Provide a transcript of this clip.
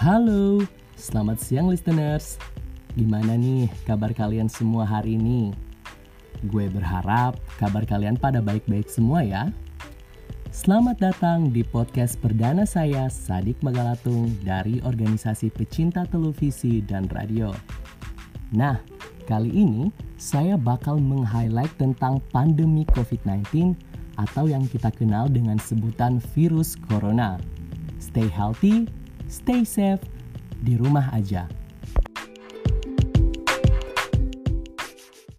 Halo, selamat siang listeners. Gimana nih kabar kalian semua hari ini? Gue berharap kabar kalian pada baik-baik semua ya. Selamat datang di podcast perdana saya Sadik Magalatung dari organisasi pecinta televisi dan radio. Nah, kali ini saya bakal meng-highlight tentang pandemi COVID-19 atau yang kita kenal dengan sebutan virus corona. Stay healthy, stay safe, di rumah aja.